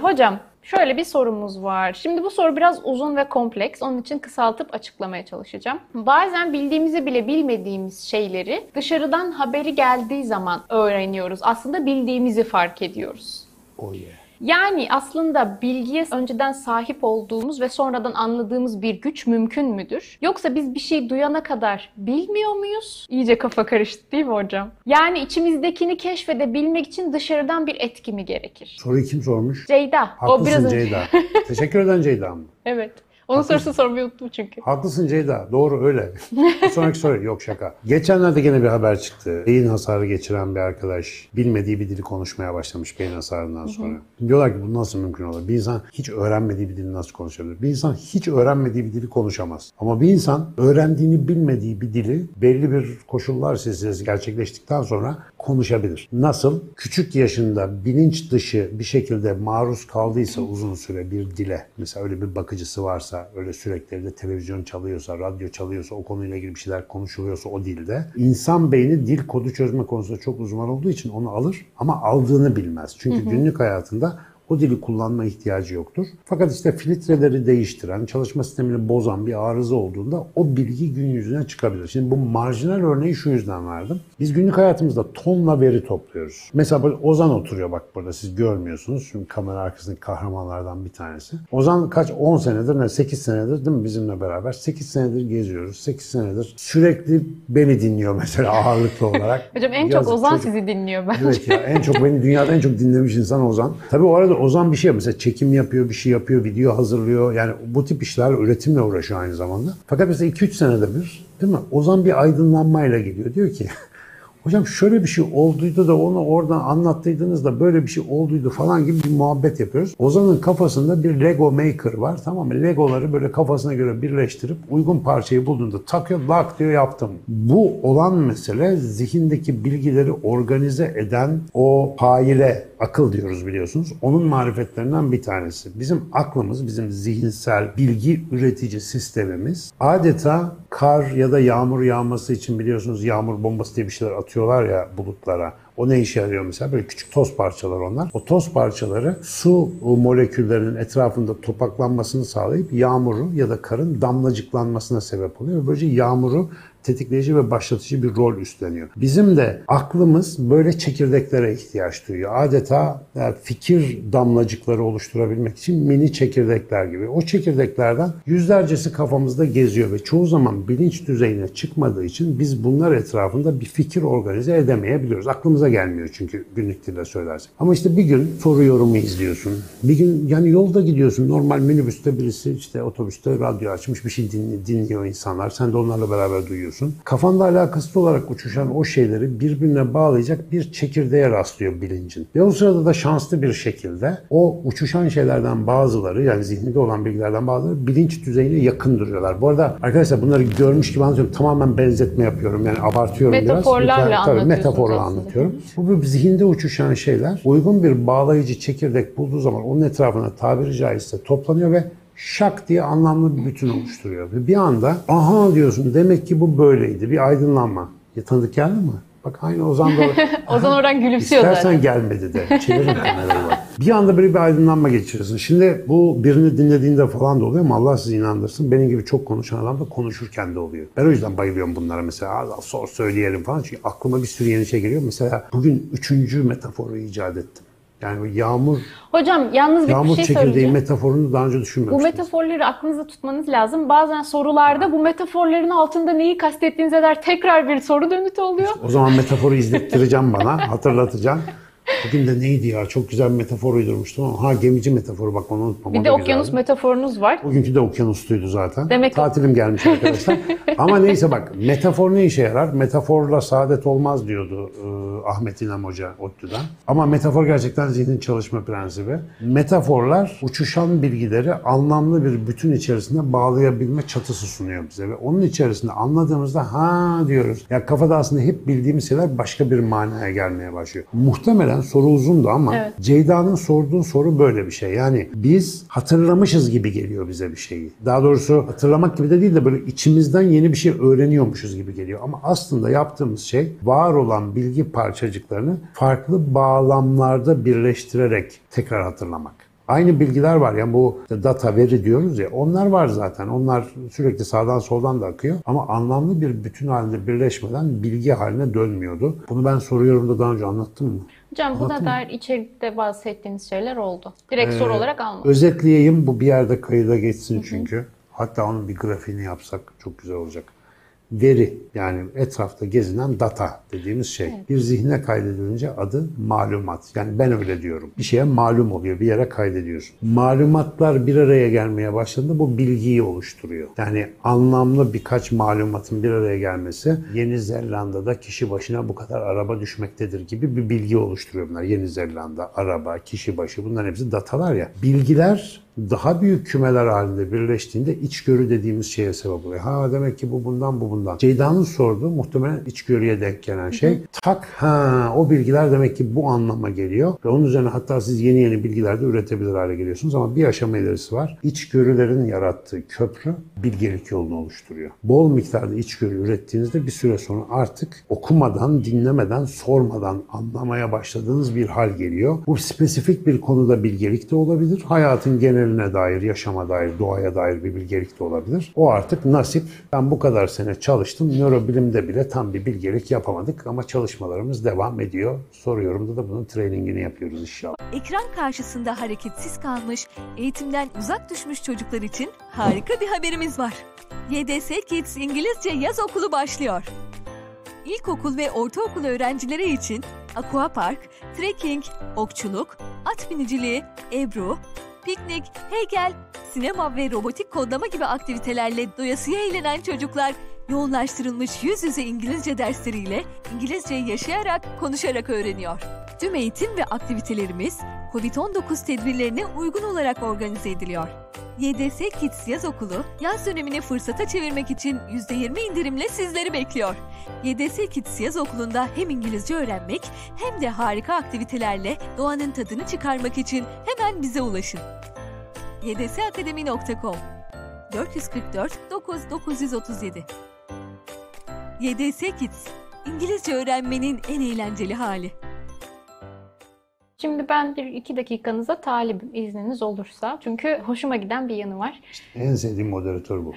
Hocam şöyle bir sorumuz var. Şimdi bu soru biraz uzun ve kompleks. Onun için kısaltıp açıklamaya çalışacağım. Bazen bildiğimizi bile bilmediğimiz şeyleri dışarıdan haberi geldiği zaman öğreniyoruz. Aslında bildiğimizi fark ediyoruz. Oh yeah. Yani aslında bilgiye önceden sahip olduğumuz ve sonradan anladığımız bir güç mümkün müdür? Yoksa biz bir şey duyana kadar bilmiyor muyuz? İyice kafa karıştı değil mi hocam? Yani içimizdekini keşfedebilmek için dışarıdan bir etki mi gerekir? Soruyu kim sormuş? Ceyda. Haklısın o biraz önce- Ceyda. Teşekkür eden Ceyda mı? Evet. Onun sorusunu sormayı unuttum çünkü. Haklısın Ceyda. Doğru öyle. Sonraki soru. Yok şaka. Geçenlerde gene bir haber çıktı. Beyin hasarı geçiren bir arkadaş bilmediği bir dili konuşmaya başlamış beyin hasarından sonra. Diyorlar ki bu nasıl mümkün olur? Bir insan hiç öğrenmediği bir dili nasıl konuşabilir? Bir insan hiç öğrenmediği bir dili konuşamaz. Ama bir insan öğrendiğini bilmediği bir dili belli bir koşullar silsilesi gerçekleştikten sonra konuşabilir. Nasıl? Küçük yaşında bilinç dışı bir şekilde maruz kaldıysa uzun süre bir dile, mesela öyle bir bakıcısı varsa, öyle sürekli evde televizyon çalıyorsa, radyo çalıyorsa, o konuyla ilgili bir şeyler konuşuluyorsa o dilde, insan beyni dil kodu çözme konusunda çok uzman olduğu için onu alır ama aldığını bilmez. Çünkü günlük hayatında o dili kullanma ihtiyacı yoktur. Fakat işte filtreleri değiştiren, çalışma sistemini bozan bir arıza olduğunda o bilgi gün yüzüne çıkabilir. Şimdi bu marjinal örneği şu yüzden verdim. Biz günlük hayatımızda tonla veri topluyoruz. Mesela böyle Ozan oturuyor bak burada siz görmüyorsunuz. Çünkü kamera arkasındaki kahramanlardan bir tanesi. Ozan kaç 10 senedir ne 8 senedir değil mi bizimle beraber? 8 senedir geziyoruz. 8 senedir sürekli beni dinliyor mesela ağırlıklı olarak. Hocam en çok Yazık Ozan çocuk. sizi dinliyor bence. Evet ya en çok beni dünyada en çok dinlemiş insan Ozan. Tabii o arada Ozan bir şey. Mesela çekim yapıyor, bir şey yapıyor, video hazırlıyor. Yani bu tip işler üretimle uğraşıyor aynı zamanda. Fakat mesela 2-3 senede bir değil mi? Ozan bir aydınlanmayla geliyor. Diyor ki Hocam şöyle bir şey olduydu da onu oradan anlattıydınız da böyle bir şey olduydu falan gibi bir muhabbet yapıyoruz. Ozan'ın kafasında bir Lego Maker var tamam mı? Legoları böyle kafasına göre birleştirip uygun parçayı bulduğunda takıyor lak diyor yaptım. Bu olan mesele zihindeki bilgileri organize eden o faile akıl diyoruz biliyorsunuz. Onun marifetlerinden bir tanesi. Bizim aklımız, bizim zihinsel bilgi üretici sistemimiz adeta kar ya da yağmur yağması için biliyorsunuz yağmur bombası diye bir şeyler atıyorlar ya bulutlara. O ne işe yarıyor mesela? Böyle küçük toz parçaları onlar. O toz parçaları su moleküllerinin etrafında topaklanmasını sağlayıp yağmuru ya da karın damlacıklanmasına sebep oluyor. Ve böylece yağmuru tetikleyici ve başlatıcı bir rol üstleniyor. Bizim de aklımız böyle çekirdeklere ihtiyaç duyuyor. Adeta yani fikir damlacıkları oluşturabilmek için mini çekirdekler gibi. O çekirdeklerden yüzlercesi kafamızda geziyor ve çoğu zaman bilinç düzeyine çıkmadığı için biz bunlar etrafında bir fikir organize edemeyebiliyoruz. Aklımıza gelmiyor çünkü günlük dille söylersek. Ama işte bir gün soru yorumu izliyorsun. Bir gün yani yolda gidiyorsun. Normal minibüste birisi işte otobüste radyo açmış bir şey dinli- dinliyor insanlar. Sen de onlarla beraber duyuyorsun. Kafanda alakasız olarak uçuşan o şeyleri birbirine bağlayacak bir çekirdeğe rastlıyor bilincin. Ve o sırada da şanslı bir şekilde o uçuşan şeylerden bazıları yani zihninde olan bilgilerden bazıları bilinç düzeyine yakın duruyorlar. Bu arada arkadaşlar bunları görmüş gibi anlatıyorum. Tamamen benzetme yapıyorum. Yani abartıyorum biraz. Metaforlarla Tabii, anlatıyorsunuz metaforla aslında. Anlatıyorum. Bu bir zihinde uçuşan şeyler uygun bir bağlayıcı çekirdek bulduğu zaman onun etrafına tabiri caizse toplanıyor ve şak diye anlamlı bir bütün oluşturuyor. Ve bir anda aha diyorsun demek ki bu böyleydi. Bir aydınlanma. Ya tanıdık geldi mi? Bak aynı Ozan da Ozan oradan gülümsüyor İstersen zaten. gelmedi de. Çevirin kamerayı bak. Bir anda böyle bir aydınlanma geçiriyorsun. Şimdi bu birini dinlediğinde falan da oluyor ama Allah sizi inandırsın. Benim gibi çok konuşan adam da konuşurken de oluyor. Ben o yüzden bayılıyorum bunlara mesela. Sor söyleyelim falan. Çünkü aklıma bir sürü yeni şey geliyor. Mesela bugün üçüncü metaforu icat ettim. Yani o yağmur, Hocam yalnız bir yağmur şey çekirdeği söyleyeceğim. metaforunu daha önce Bu düşünmemiştim. metaforları aklınızda tutmanız lazım. Bazen sorularda bu metaforların altında neyi kastettiğinize dair tekrar bir soru dönütü oluyor. O zaman metaforu izlettireceğim bana, hatırlatacağım. Bugün de neydi ya? Çok güzel bir metafor uydurmuştum ama ha gemici metaforu bak onu unutmam. o Bir de okyanus güzeldi. metaforunuz var. Bugünkü de okyanustuydu zaten. Demek- Tatilim gelmiş arkadaşlar. Ama neyse bak metafor ne işe yarar? Metaforla saadet olmaz diyordu e, Ahmet İlham Hoca ODTÜ'den. Ama metafor gerçekten zihnin çalışma prensibi. Metaforlar uçuşan bilgileri anlamlı bir bütün içerisinde bağlayabilme çatısı sunuyor bize. Ve onun içerisinde anladığımızda ha diyoruz. Ya kafada aslında hep bildiğimiz şeyler başka bir manaya gelmeye başlıyor. Muhtemelen soru uzundu ama Evet. Ceyda'nın sorduğu soru böyle bir şey. Yani biz hatırlamışız gibi geliyor bize bir şeyi. Daha doğrusu hatırlamak gibi de değil de böyle içimizden yeni bir şey öğreniyormuşuz gibi geliyor. Ama aslında yaptığımız şey var olan bilgi parçacıklarını farklı bağlamlarda birleştirerek tekrar hatırlamak. Aynı bilgiler var yani bu data veri diyoruz ya onlar var zaten. Onlar sürekli sağdan soldan da akıyor ama anlamlı bir bütün halinde birleşmeden bilgi haline dönmüyordu. Bunu ben soruyorum da daha önce anlattım mı? Hocam Anlattın dair içerikte bahsettiğiniz şeyler oldu. Direkt soru olarak almadım. Özetleyeyim bu bir yerde kayıda geçsin çünkü. Hatta onun bir grafiğini yapsak çok güzel olacak. Veri yani etrafta gezinen data dediğimiz şey. Bir zihne kaydedilince adı malumat. Yani ben öyle diyorum. Bir şeye malum oluyor. Bir yere kaydediyorsun. Malumatlar bir araya gelmeye başladığında bu bilgiyi oluşturuyor. Yani anlamlı birkaç malumatın bir araya gelmesi Yeni Zelanda'da kişi başına bu kadar araba düşmektedir gibi bir bilgi oluşturuyor bunlar. Yeni Zelanda, araba, kişi başı bunların hepsi datalar ya. Bilgiler daha büyük kümeler halinde birleştiğinde içgörü dediğimiz şeye sebep oluyor. Ha demek ki bu bundan bu bundan. Ceyda'nın sorduğu muhtemelen içgörüye denk gelen şey. Tak ha o bilgiler demek ki bu anlama geliyor. Ve onun üzerine hatta siz yeni yeni bilgiler de üretebilir hale geliyorsunuz ama bir aşama ilerisi var. İçgörülerin yarattığı köprü bilgelik yolunu oluşturuyor. Bol miktarda içgörü ürettiğinizde bir süre sonra artık okumadan, dinlemeden, sormadan anlamaya başladığınız bir hal geliyor. Bu spesifik bir konuda bilgelik de olabilir. Hayatın geneline dair, yaşama dair, doğaya dair bir bilgelik de olabilir. O artık nasip. Ben bu kadar sene çalıştım. Nörobilimde bile tam bir bilgelik yapamadık ama çalışmalarımız devam ediyor. Soruyorum da bunun trainingini yapıyoruz inşallah. Ekran karşısında hareketsiz kalmış, eğitimden uzak düşmüş çocuklar için harika bir haberimiz var. YDS Kids İngilizce Yaz Okulu başlıyor. İlkokul ve ortaokul öğrencileri için aquapark, trekking, okçuluk, at biniciliği, ebru, piknik, heykel, sinema ve robotik kodlama gibi aktivitelerle doyasıya eğlenen çocuklar yoğunlaştırılmış yüz yüze İngilizce dersleriyle İngilizceyi yaşayarak, konuşarak öğreniyor. Tüm eğitim ve aktivitelerimiz COVID-19 tedbirlerine uygun olarak organize ediliyor. YDS Kids Yaz Okulu, yaz dönemini fırsata çevirmek için %20 indirimle sizleri bekliyor. YDS Kids Yaz Okulu'nda hem İngilizce öğrenmek hem de harika aktivitelerle doğanın tadını çıkarmak için hemen bize ulaşın. ydsakademi.com 444 9937 YDS Kids, İngilizce öğrenmenin en eğlenceli hali. Şimdi ben bir iki dakikanıza talibim izniniz olursa. Çünkü hoşuma giden bir yanı var. En sevdiğim moderatör bu.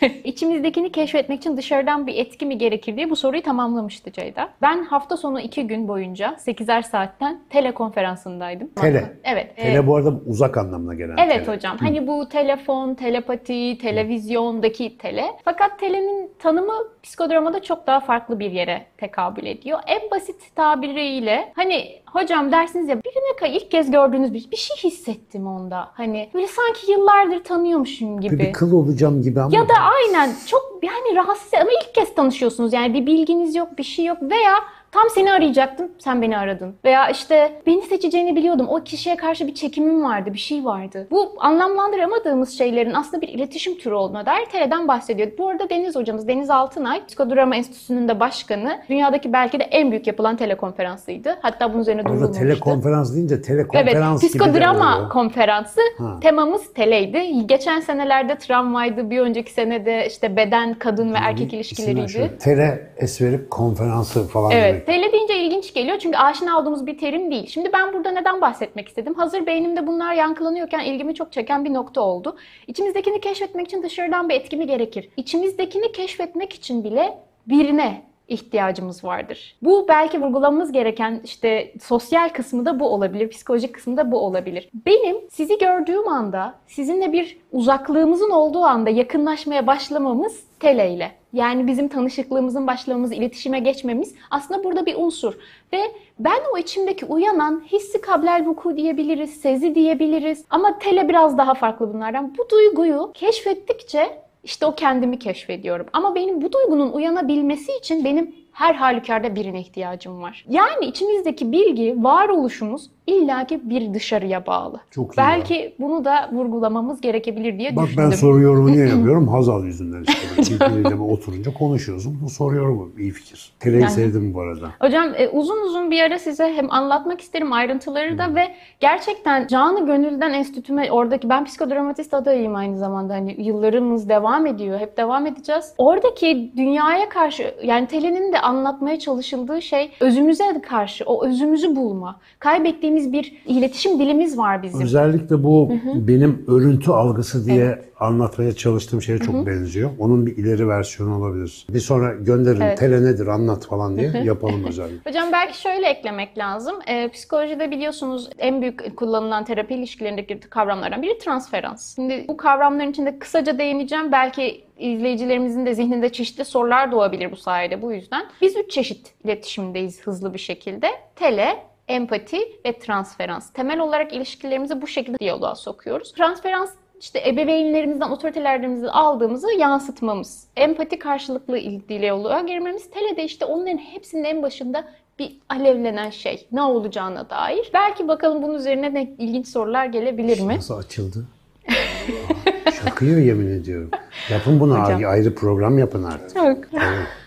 İçimizdekini keşfetmek için dışarıdan bir etki mi gerekir diye bu soruyu tamamlamıştı Ceyda. Ben hafta sonu iki gün boyunca 8'er saatten telekonferansındaydım. Tele. Evet. e, Tele bu arada uzak anlamına gelen Evet tele. hocam. Hani bu telefon, telepati, televizyondaki tele. Fakat telenin tanımı psikodramada çok daha farklı bir yere tekabül ediyor. En basit tabiriyle hani hocam dersiniz ya birine ilk kez gördüğünüz bir, bir şey hissettim onda. Hani böyle sanki yıllardır tanıyormuşum gibi. Bir kıl olacağım gibi ama. Ya da aynen çok yani rahatsız ama ilk kez tanışıyorsunuz yani bir bilginiz yok bir şey yok veya tam seni arayacaktım sen beni aradın veya işte beni seçeceğini biliyordum o kişiye karşı bir çekimim vardı bir şey vardı. Bu anlamlandıramadığımız şeylerin aslında bir iletişim türü olduğuna dair TERE'den bahsediyor. Bu arada Deniz hocamız Deniz Altınay Psikodrama Enstitüsü'nün de başkanı dünyadaki belki de en büyük yapılan telekonferansıydı. Hatta bunun üzerine durulmuştu. telekonferans deyince Evet, telekonferans gibi de psikodrama konferansı. Ha. Temamız teleydi. Geçen senelerde travmaydı, bir önceki senede işte beden, kadın ve erkek ilişkileriydi. Tele esverip konferansı falan Evet, demek. Tele deyince ilginç geliyor çünkü aşina olduğumuz bir terim değil. Şimdi ben burada neden bahsetmek istedim? Hazır beynimde bunlar yankılanıyorken ilgimi çok çeken bir nokta oldu. İçimizdekini keşfetmek için dışarıdan bir etki mi gerekir? İçimizdekini keşfetmek için bile birine ihtiyacımız vardır. Bu belki vurgulamamız gereken işte sosyal kısmı da bu olabilir, psikolojik kısmı da bu olabilir. Benim sizi gördüğüm anda, sizinle bir uzaklığımızın olduğu anda yakınlaşmaya başlamamız teleyle. Yani bizim tanışıklığımızın başlamamız, iletişime geçmemiz aslında burada bir unsur. Ve ben o içimdeki uyanan hissi kablel vuku diyebiliriz, sezi diyebiliriz. Ama tele biraz daha farklı bunlardan. Bu duyguyu keşfettikçe işte o kendimi keşfediyorum. Ama benim bu duygunun uyanabilmesi için benim her halükarda birine ihtiyacım var. Yani içimizdeki bilgi, varoluşumuz illaki bir dışarıya bağlı. Çok iyi Belki bunu da vurgulamamız gerekebilir diye Bak düşündüm. ben soru yorumu niye yapıyorum? Hazal yüzünden işte. Oturunca konuşuyorsun. Bu soru yorumu iyi fikir. Teleyi Yani- sevdim bu arada. Hocam e, uzun uzun bir ara size hem anlatmak isterim ayrıntıları da ve gerçekten canı gönülden enstitüme oradaki ben psikodramatist adayıyım aynı zamanda hani yıllarımız devam ediyor hep devam edeceğiz. Oradaki dünyaya karşı yani Telin'in de anlatmaya çalışıldığı şey özümüze karşı o özümüzü bulma. Kaybettiğimiz bir iletişim dilimiz var bizim. Özellikle bu benim örüntü algısı diye anlatmaya çalıştığım şeye çok benziyor. Onun bir ileri versiyonu olabilir. Bir sonra gönderin Evet. tele nedir anlat falan diye yapalım özellikle. Hocam belki şöyle eklemek lazım. Ee, psikolojide biliyorsunuz en büyük kullanılan terapi ilişkilerindeki kavramlardan biri transferans. Şimdi bu kavramların içinde kısaca değineceğim. Belki izleyicilerimizin de zihninde çeşitli sorular doğabilir bu sayede bu yüzden. Biz üç çeşit iletişimdeyiz hızlı bir şekilde. Tele, empati ve transferans. Temel olarak ilişkilerimizi bu şekilde diyaloğa sokuyoruz. Transferans işte ebeveynlerimizden, otoritelerimizden aldığımızı yansıtmamız. Empati karşılıklı diyaloğa girmemiz. Tele de işte onların hepsinin en başında bir alevlenen şey. Ne olacağına dair. Belki bakalım bunun üzerine de ilginç sorular gelebilir mi? Nasıl açıldı? Şakıyor yemin ediyorum. Yapın bunu Hocam. ayrı program yapın artık. Çok.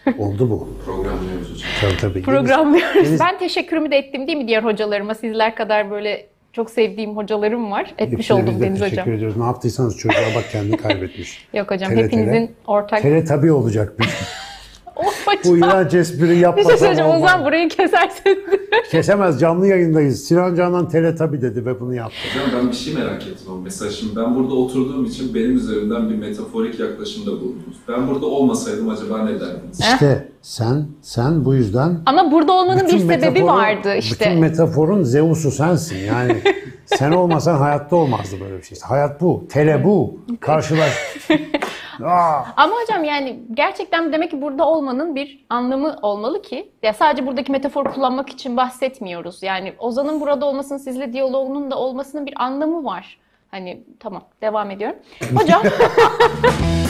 Evet, oldu bu. Programlıyoruz hocam. Tabii tabii. Programlıyoruz. Ben teşekkürümü de ettim değil mi diğer hocalarıma? Sizler kadar böyle çok sevdiğim hocalarım var. Etmiş Hepsine oldum biz de Deniz teşekkür Hocam. ediyoruz. Ne yaptıysanız çocuğa bak kendini kaybetmiş. Yok hocam Tele hepinizin tele. ortak... Tele tabii olacak. Bu iğrenç espri Bir şey yapmasam söyleyeceğim. O zaman burayı kesersin. Kesemez canlı yayındayız. Sinan Canan tele tabii dedi ve bunu yaptı. Hocam ben bir şey merak ettim ama mesela şimdi ben burada oturduğum için benim üzerimden bir metaforik yaklaşımda bulundunuz. Ben burada olmasaydım acaba ne derdiniz? İşte sen sen bu yüzden Ama burada olmanın bir bütün sebebi metaforun- vardı işte. Bütün metaforun Zeus'u sensin. Yani sen olmasan hayatta olmazdı böyle bir şey. Hayat bu. Tele bu. Karşılaş. Aa, Ama hocam yani gerçekten demek ki burada olmanın bir anlamı olmalı ki ya sadece buradaki metafor kullanmak için bahsetmiyoruz. Yani Ozan'ın burada olmasının sizle diyaloğunun da olmasının bir anlamı var. Hani tamam devam ediyorum. Hocam